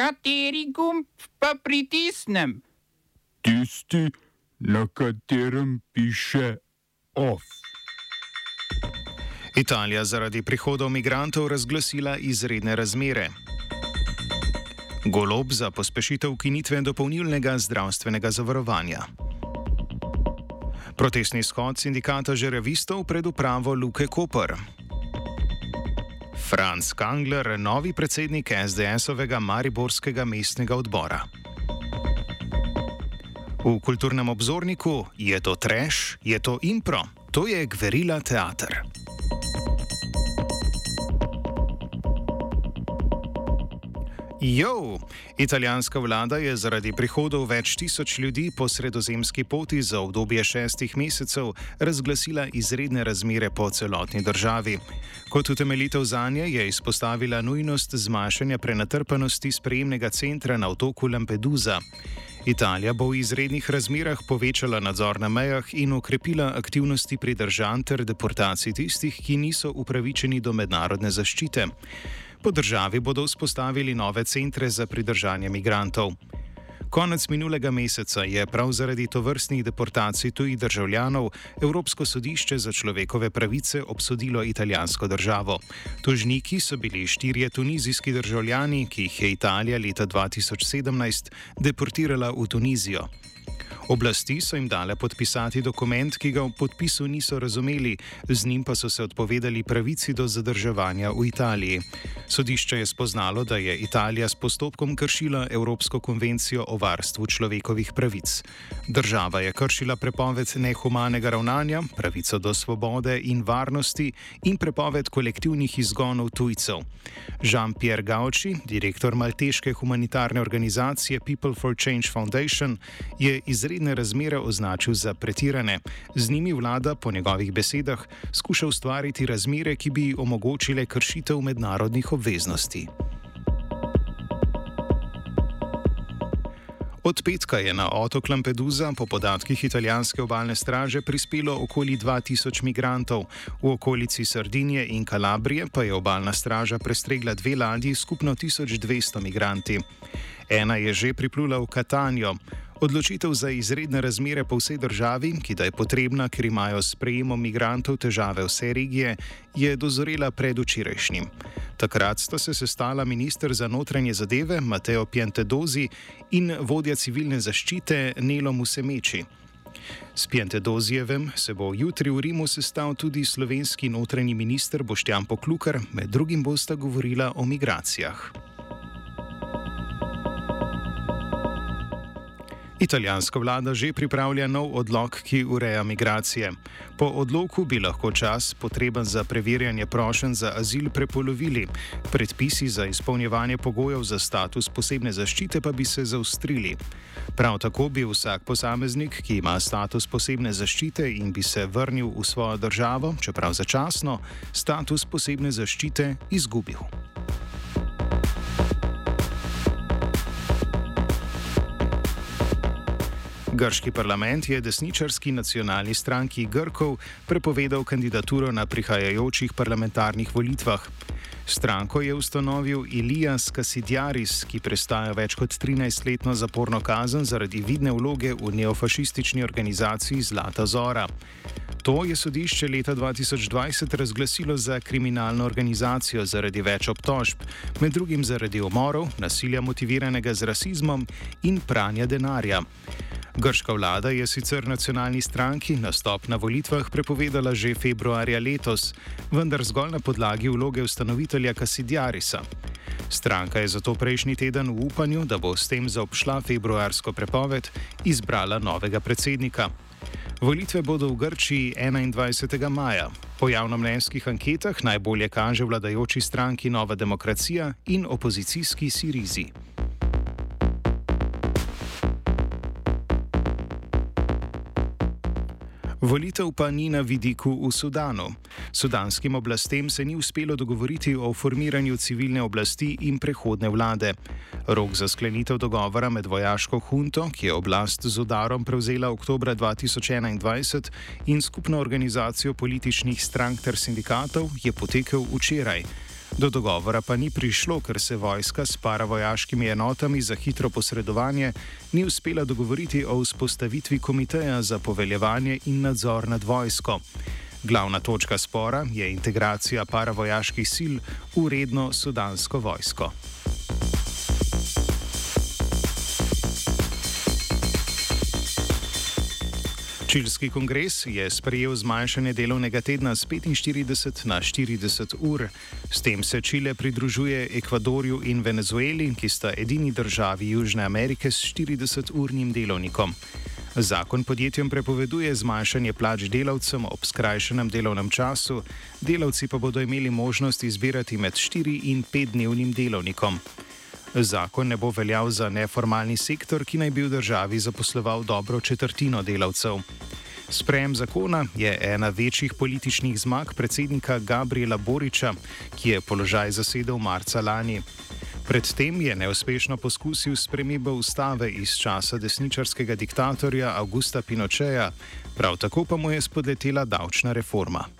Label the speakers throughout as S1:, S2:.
S1: Kateri gumb pa pritisnem?
S2: Tisti, na katerem piše OF.
S3: Italija zaradi prihodov migrantov razglasila izredne razmere. Golob za pospešitev ukinitve dopolnilnega zdravstvenega zavarovanja. Protestni shod sindikata žerevistov pred upravo Luke Koper. Franz Kangler, novi predsednik SDS-ovega Mariborskega mestnega odbora. V kulturnem obzorniku je to treš, je to impro, to je gverila teater. Jo, italijanska vlada je zaradi prihodov več tisoč ljudi po sredozemski poti za obdobje šestih mesecev razglasila izredne razmere po celotni državi. Kot utemeljitev za nje je izpostavila nujnost zmanjšanja prenatrpanosti sprejemnega centra na otoku Lampedusa. Italija bo v izrednih razmerah povečala nadzor na mejah in okrepila aktivnosti pridržan ter deportacij tistih, ki niso upravičeni do mednarodne zaščite. Po državi bodo vzpostavili nove centre za pridržanje migrantov. Konec minulega meseca je prav zaradi tovrstnih deportacij tujih državljanov Evropsko sodišče za človekove pravice obsodilo italijansko državo. Tožniki so bili štirje tunizijski državljani, ki jih je Italija leta 2017 deportirala v Tunizijo. Oblasti so jim dale podpisati dokument, ki ga v podpisu niso razumeli, z njim pa so se odpovedali pravici do zadrževanja v Italiji. Sodišče je spoznalo, da je Italija s postopkom kršila Evropsko konvencijo o varstvu človekovih pravic. Država je kršila prepoved nehumanega ravnanja, pravico do svobode in varnosti in prepoved kolektivnih izgonov tujcev. Jean-Pierre Gauci, direktor malteške humanitarne organizacije People for Change Foundation, je izredno izredne razmere označil za pretirane. Z njimi vlada, po njegovih besedah, skuša ustvariti razmere, ki bi omogočile kršitev mednarodnih obveznosti. Od petka je na otok Lampedusa po podatkih italijanske obalne straže prispelo okoli 2000 migrantov, v okolici Sardinije in Kalabrije pa je obalna straža prestregla dve ladji skupno 1200 migranti. Ena je že priplula v Katanjo. Odločitev za izredne razmere po vsej državi, ki da je potrebna, ker imajo s prejemom migrantov težave vse regije, je dozorela predvčerajšnjim. Takrat sta se sestala ministr za notranje zadeve Mateo Pientedozi in vodja civilne zaščite Nelo Musemeči. S Pientedozijevem se bo jutri v Rimu sestal tudi slovenski notranji minister Boštjan Poklukar, med drugim bosta govorila o migracijah. Italijanska vlada že pripravlja nov odlog, ki ureja migracije. Po odloku bi lahko čas, potreben za preverjanje prošen za azil, prepolovili, predpisi za izpolnjevanje pogojev za status posebne zaščite pa bi se zaustrili. Prav tako bi vsak posameznik, ki ima status posebne zaščite in bi se vrnil v svojo državo, čeprav začasno, status posebne zaščite izgubil. Grški parlament je desničarski nacionalni stranki Grkov prepovedal kandidaturo na prihajajočih parlamentarnih volitvah. Stranko je ustanovil Ilijas Kasidjaris, ki prestaja več kot 13-letno zaporno kazen zaradi vidne vloge v neofašistični organizaciji Zlata Zora. To je sodišče leta 2020 razglasilo za kriminalno organizacijo zaradi več obtožb, med drugim zaradi umorov, nasilja motiviranega z rasizmom in pranja denarja. Grška vlada je sicer nacionalni stranki nastop na volitvah prepovedala že februarja letos, vendar zgolj na podlagi vloge ustanovitelja Kasidjarisa. Stranka je zato prejšnji teden v upanju, da bo s tem zaobšla februarsko prepoved, izbrala novega predsednika. Volitve bodo v Grčiji 21. maja. Po javnomnenjskih anketah najbolje kaže vladajoči stranki Nova demokracija in opozicijski Sirizi. Volitev pa ni na vidiku v Sudanu. Sudanskim oblastem se ni uspelo dogovoriti o formiranju civilne oblasti in prehodne vlade. Rok za sklenitev dogovora med vojaško hunto, ki je oblast z udarom prevzela oktober 2021, in skupno organizacijo političnih strank ter sindikatov, je potekel včeraj. Do dogovora pa ni prišlo, ker se vojska s paravojaškimi enotami za hitro posredovanje ni uspela dogovoriti o vzpostavitvi komiteja za poveljevanje in nadzor nad vojsko. Glavna točka spora je integracija paravojaških sil v redno sudansko vojsko. Čilski kongres je sprejel zmanjšanje delovnega tedna z 45 na 40 ur. S tem se Čile pridružuje Ekvadorju in Venezueli, ki sta edini državi Južne Amerike s 40-urnim delovnikom. Zakon podjetjem prepoveduje zmanjšanje plač delavcem ob skrajšanem delovnem času, delavci pa bodo imeli možnost izbirati med 4 in 5 dnevnim delovnikom. Zakon ne bo veljal za neformalni sektor, ki naj bi v državi zaposloval dobro četrtino delavcev. Sprejem zakona je ena večjih političnih zmag predsednika Gabriela Boriča, ki je položaj zasedel marca lani. Predtem je neuspešno poskusil spremembo ustave iz časa desničarskega diktatorja Augusta Pinocheja, prav tako pa mu je spodletela davčna reforma.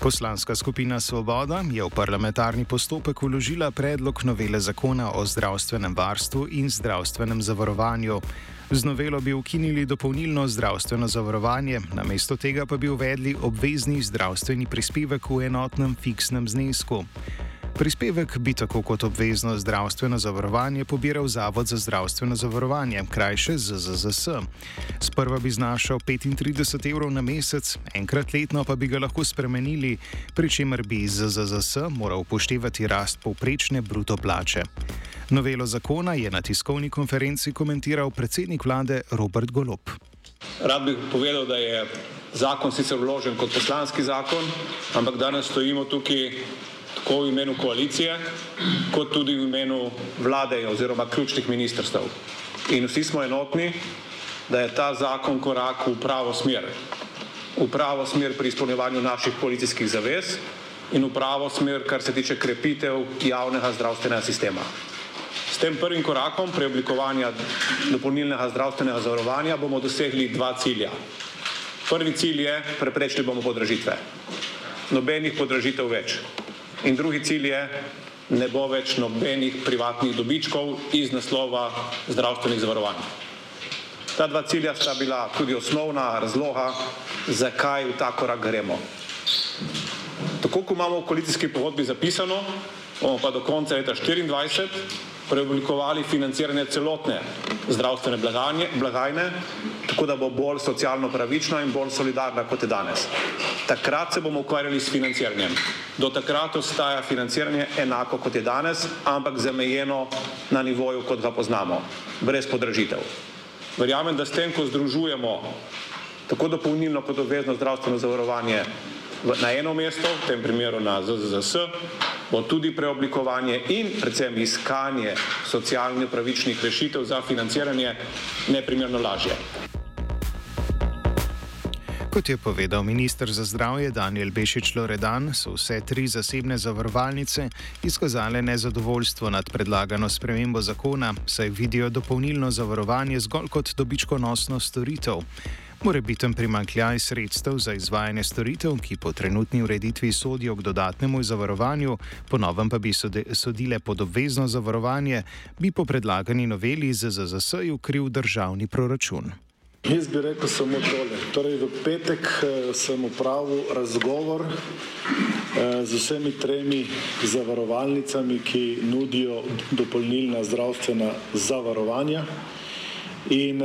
S3: Poslanska skupina Svoboda je v parlamentarni postopek vložila predlog novele zakona o zdravstvenem varstvu in zdravstvenem zavarovanju. Z novelo bi ukinili dopolnilno zdravstveno zavarovanje, namesto tega pa bi uvedli obvezni zdravstveni prispevek v enotnem fiksnem znesku. Prispevek bi tako kot obvezno zdravstveno zavarovanje pobiral Zavod za zdravstveno zavarovanje, krajše ZZZS. Sprva bi znašal 35 evrov na mesec, enkrat letno pa bi ga lahko spremenili, pri čemer bi ZZZS moral upoštevati rast povprečne bruto plače. Novelo zakona je na tiskovni konferenci komentiral predsednik vlade Robert Golop.
S4: Rad bi povedal, da je zakon sicer vložen kot poslanski zakon, ampak danes stojimo tukaj tako v imenu koalicije, kot tudi v imenu vlade oziroma ključnih ministrstv. In vsi smo enotni, da je ta zakon korak v pravo smer. V pravo smer pri izpolnjevanju naših policijskih zavez in v pravo smer, kar se tiče krepitev javnega zdravstvenega sistema. S tem prvim korakom preoblikovanja dopolnilnega zdravstvenega zavarovanja bomo dosegli dva cilja. Prvi cilj je, preprečili bomo podražitve. Nobenih podražitev več. In drugi cilj je, ne bo več nobenih privatnih dobičkov iz naslova zdravstvenih zavarovanj. Ta dva cilja sta bila tudi osnovna razloga, zakaj v ta korak gremo. Tako kot imamo v koalicijski pogodbi zapisano, bomo pa do konca leta 2024 preoblikovali financiranje celotne zdravstvene blagajne, tako da bo bolj socialno pravična in bolj solidarna kot je danes. Takrat se bomo ukvarjali s financiranjem. Do takrat ostaja financiranje enako kot je danes, ampak zamejeno na nivoju, kot ga poznamo, brez podražitev. Verjamem, da s tem, ko združujemo tako dopolnilno kot obvezno zdravstveno zavarovanje na eno mesto, v tem primeru na ZZZS, bo tudi preoblikovanje in predvsem iskanje socialnih pravičnih rešitev za financiranje neprimerno lažje.
S3: Kot je povedal ministr za zdravje Daniel Bešič Loredan, so vse tri zasebne zavarovalnice izkazale nezadovoljstvo nad predlagano spremembo zakona, saj vidijo dopolnilno zavarovanje zgolj kot dobičkonosno storitev. Morebiten primankljaj sredstev za izvajanje storitev, ki po trenutni ureditvi sodijo k dodatnemu zavarovanju, ponovem pa bi sodile pod obvezno zavarovanje, bi po predlagani noveli ZZZS-ju kriv državni proračun.
S5: Jaz bi rekel samo tole. Torej, v petek sem upravil razgovor z vsemi tremi zavarovalnicami, ki nudijo dopolnilna zdravstvena zavarovanja. In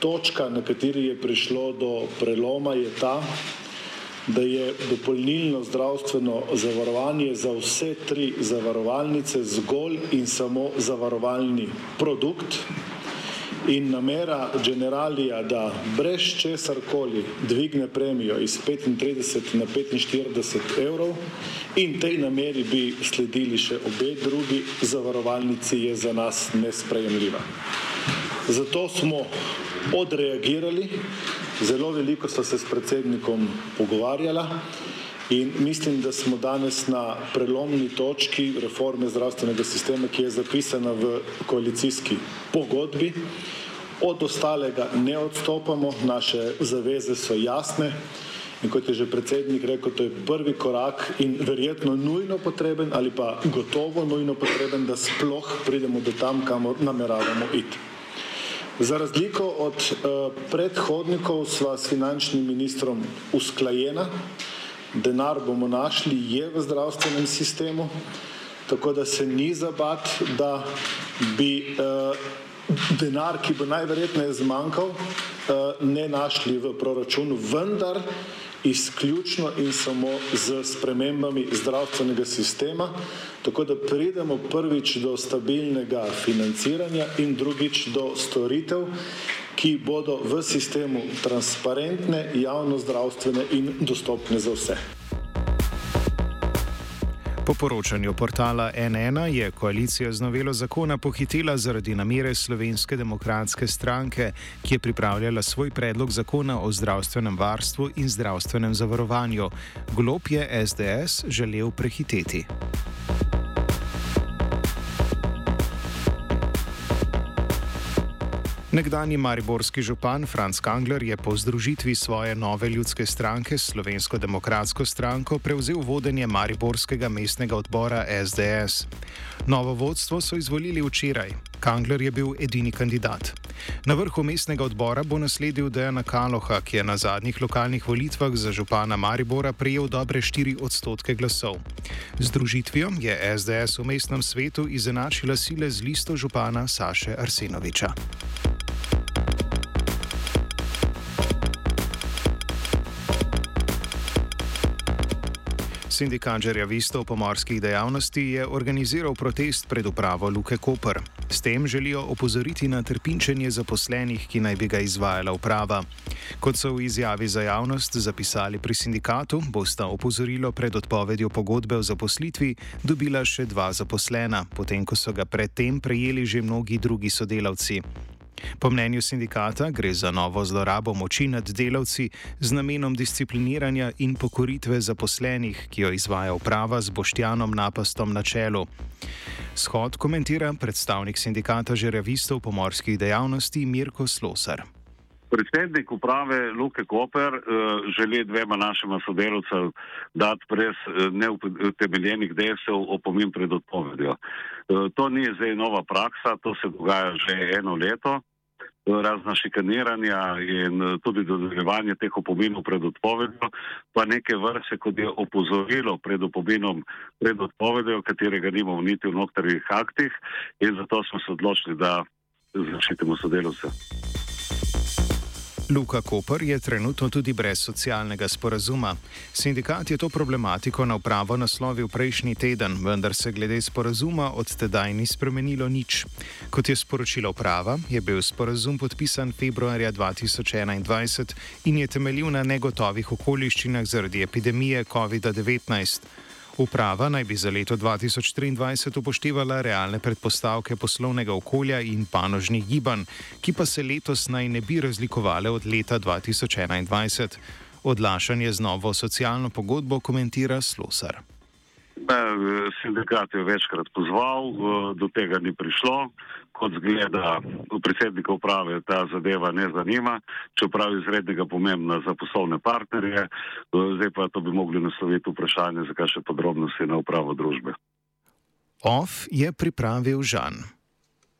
S5: točka, na kateri je prišlo do preloma, je ta, da je dopolnilno zdravstveno zavarovanje za vse tri zavarovalnice zgolj in samo zavarovalni produkt in namera generalija, da brez česar koli dvigne premijo iz 35 na 45 evrov. In tej nameri bi sledili še obe drugi zavarovalnici, je za nas nesprejemljiva. Zato smo odreagirali, zelo veliko sta se s predsednikom pogovarjala in mislim, da smo danes na prelomni točki reforme zdravstvenega sistema, ki je zapisana v koalicijski pogodbi. Od ostalega ne odstopamo, naše zaveze so jasne in kot je že predsednik rekel, to je prvi korak in verjetno nujno potreben ali pa gotovo nujno potreben, da sploh pridemo do tam, kamor nameravamo iti. Za razliko od uh, predhodnikov sva s finančnim ministrom usklajena, denar bomo našli, je v zdravstvenem sistemu, tako da se ni zabat, da bi uh, denar, ki bo najverjetneje zmanjkal, uh, ne našli v proračunu, vendar izključno in samo z spremembami zdravstvenega sistema, tako da pridemo prvič do stabilnega financiranja in drugič do storitev, ki bodo v sistemu transparentne, javno zdravstvene in dostopne za vse.
S3: Po poročanju portala NN je koalicija z novelo zakona pohitela zaradi namere Slovenske demokratske stranke, ki je pripravljala svoj predlog zakona o zdravstvenem varstvu in zdravstvenem zavarovanju. Glob je SDS želel prehiteti. Nekdani mariborski župan Franz Kangler je po združitvi svoje nove ljudske stranke s Slovensko demokratsko stranko prevzel vodenje mariborskega mestnega odbora SDS. Novo vodstvo so izvolili včeraj. Kangler je bil edini kandidat. Na vrhu mestnega odbora bo nasledil Dejana Kaloha, ki je na zadnjih lokalnih volitvah za župana Maribora prejel dobre 4 odstotke glasov. Združitvijo je SDS v mestnem svetu izenačila sile z listo župana Saše Arsenoviča. Sindikat žerjavistov pomorskih dejavnosti je organiziral protest pred upravo Luke Koper. S tem želijo opozoriti na trpinčenje zaposlenih, ki naj bi ga izvajala uprava. Kot so v izjavi za javnost zapisali pri sindikatu, bosta opozorilo pred odpovedjo pogodbe o zaposlitvi dobila še dva zaposlena, potem ko so ga predtem prejeli že mnogi drugi sodelavci. Po mnenju sindikata gre za novo zlorabo moči nad delavci z namenom discipliniranja in pokoritve zaposlenih, ki jo izvaja uprava z Boštjanom napastom na čelu. Shod komentira predstavnik sindikata žerjavistov pomorskih dejavnosti Mirko Slosar.
S6: Predsednik uprave Luke Koper uh, želi dvema našima sodelovcem dati brez uh, neutemeljenih dejstev opomin pred odpovedjo. Uh, to ni zdaj nova praksa, to se dogaja že eno leto razna šikaniranja in eh, tudi dodeljevanje teh opominov pred odpovedjo, pa neke vrste, kot je opozorilo pred opominom pred odpovedjo, katerega nimamo niti v notranjih aktih in zato smo se odločili, da zaščitimo sodelovce.
S3: Luka Koper je trenutno tudi brez socialnega sporazuma. Sindikat je to problematiko na upravo naslovil prejšnji teden, vendar se glede sporazuma od tedaj ni spremenilo nič. Kot je sporočila uprava, je bil sporazum podpisan februarja 2021 in je temeljil na negotovih okoliščinah zaradi epidemije COVID-19. Uprava naj bi za leto 2023 upoštevala realne predpostavke poslovnega okolja in panožnih gibanj, ki pa se letos naj ne bi razlikovale od leta 2021. Odlašanje z novo socialno pogodbo komentira Slosar.
S6: Sindikat je večkrat pozval, do tega ni prišlo. Kot zgleda, predsednika uprave ta zadeva ne zanima, čeprav je izrednega pomembna za poslovne partnerje. Zdaj pa to bi mogli nasloviti vprašanje, zakaj še podrobnosti na upravo družbe.
S3: OF je pripravil Žan.